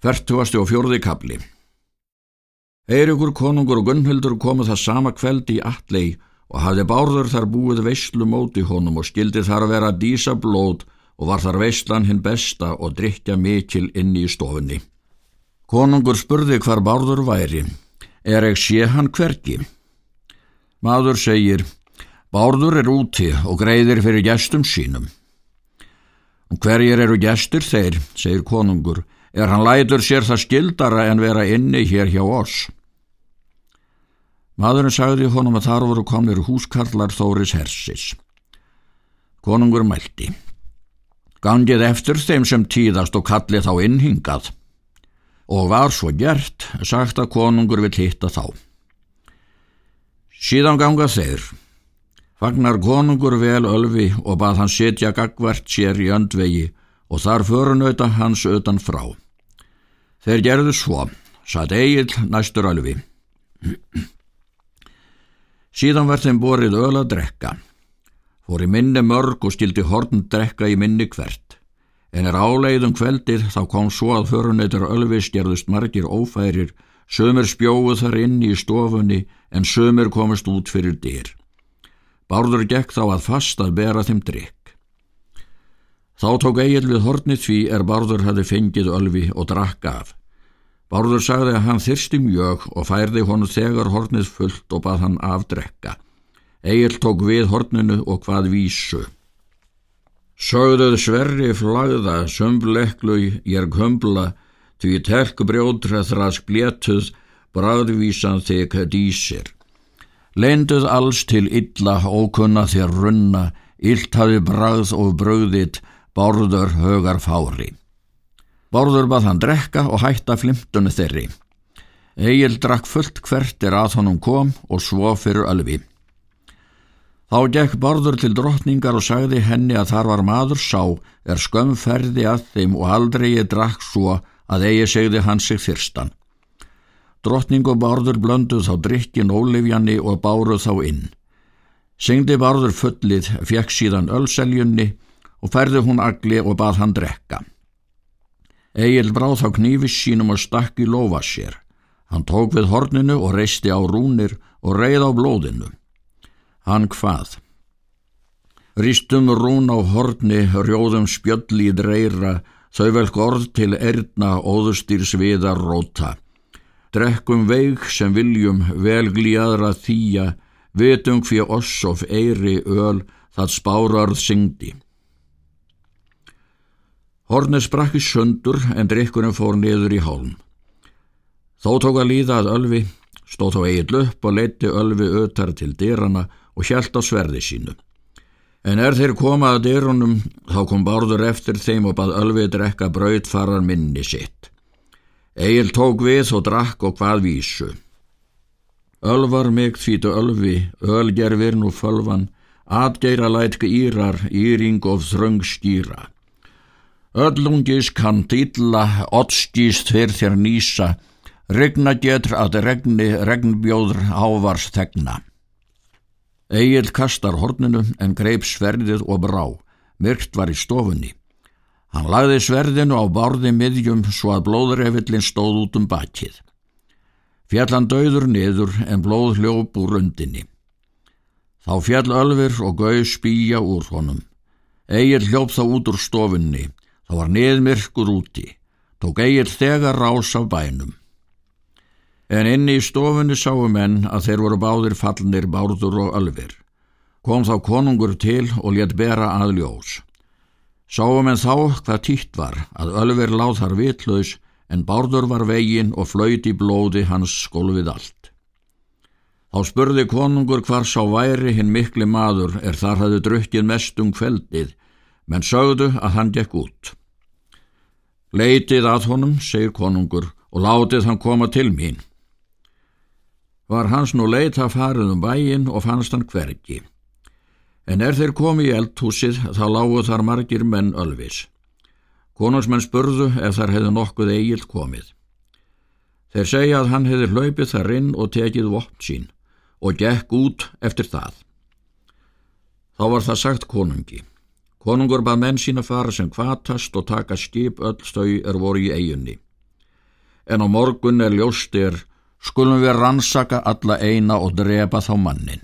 Fertuasti og fjórði kapli Eirikur konungur og Gunnhildur komu það sama kveld í Allei og hafði bárður þar búið veistlu móti honum og skildi þar að vera dísa blót og var þar veistlan hinn besta og drikja mikil inni í stofunni. Konungur spurði hvar bárður væri. Er ekki sé hann hverki? Maður segir, bárður er úti og greiðir fyrir gestum sínum. Hverjir eru gestur þeir, segir konungur, er hann lætur sér það skildara en vera inni hér hjá oss. Maðurinn sagði honum að þar voru komnir húskallar Þóris Hersis. Konungur mælti. Gangið eftir þeim sem tíðast og kallið þá innhingað. Og var svo gert, sagt að konungur vill hitta þá. Síðan ganga þeir. Fagnar konungur vel ölfi og bað hann setja gagvert sér í öndvegi og þar förunauta hans utan frá. Þeir gerðu svo, satt Egil næstur alvi. Síðan var þeim borið öl að drekka. Fór í minni mörg og stildi horn drekka í minni hvert. En er áleiðum kveldið þá kom svo að förunautar ölvi stjærðust margir ófærir, sömur spjóðu þar inn í stofunni en sömur komist út fyrir dyr. Bárður gekk þá að fast að bera þeim drikk. Þá tók Egil við hornið því er Bárður hafi fengið ölvi og drakka af. Bárður sagði að hann þyrsti mjög og færði honu þegar hornið fullt og bað hann afdrekka. Egil tók við horninu og hvað vísu. Sögðuð sverri flagða, sömbleklu, ég hömbla, því terk brjótra þrask blétuð, bræðvísan þig dísir. Lenduð alls til illa ókunna þér runna, illt hafi bræð og bröðitt, Bárður högar fári. Bárður bað hann drekka og hætta flimtunni þeirri. Egil drakk fullt hvert er að honum kom og svo fyrir alvi. Þá gekk Bárður til drottningar og sagði henni að þar var maður sá er skömmferði að þeim og aldrei ég drakk svo að eigi segði hann sig fyrstan. Drottning og Bárður blönduð þá drikkin ólifjanni og báruð þá inn. Syngdi Bárður fullið, fekk síðan ölseljunni og færði hún agli og bað hann drekka. Egil bráð þá knífis sínum og stakk í lofa sér. Hann tók við horninu og reisti á rúnir og reið á blóðinu. Hann hvað? Rístum rún á horni, rjóðum spjölli í dreira, þau velk orð til erna óðustýrs viðar róta. Drekkum veik sem viljum velglíðra þýja, vitum fyrir oss of eiri öl það spárarð syngdi. Hornir sprakk í söndur en drikkunum fór niður í hálm. Þó tók að líða að Ölvi, stóð þá eigin upp og leiti Ölvi ötar til dyrana og hjælt á sverði sínu. En er þeir komað að dyrunum þá kom Bárður eftir þeim og bað Ölvi drekka braut farar minni sitt. Egil tók við og drakk og hvað vísu. Ölvar mig þvítu Ölvi, ölgerfir nú fölvan, atgeira lætk írar, íring og þröng skýra. Öllungis kann dýlla, oddskýst fyrir þér nýsa, regna getur að regni regnbjóður ávars þegna. Egil kastar horninu en greip sverðið og brá, myrkt var í stofunni. Hann lagði sverðinu á barði miðjum svo að blóðrefillin stóð út um bakið. Fjallan döður niður en blóð hljóp úr rundinni. Þá fjall ölfur og gauð spýja úr honum. Egil hljóp þá út úr stofunni. Það var neðmirkur úti, tók eigir þegar rás af bænum. En inni í stofunni sáu menn að þeir voru báðir fallnir bárður og alfir. Kom þá konungur til og létt bera að ljós. Sáum en þá hvað títt var að alfir láð þar vitlaus en bárður var vegin og flöyti blóði hans skólfið allt. Þá spurði konungur hvar sá væri hinn mikli maður er þar hafði drukkið mest um kveldið, menn sögðu að hann gekk út. Leitið að honum, segir konungur, og látið hann koma til mín. Var hans nú leita farið um bæin og fannst hann hvergi. En er þeir komið í eldhúsið þá lágu þar margir menn ölvis. Konungsmenn spurðu ef þar hefði nokkuð eigilt komið. Þeir segja að hann hefði hlaupið þar inn og tekið vopn sín og gekk út eftir það. Þá var það sagt konungi. Konungur bað menn sína fara sem kvatast og taka skip öll stau er voru í eigunni. en á morgun er ljóstir, skulum við rannsaka alla eina og drepa þá mannin.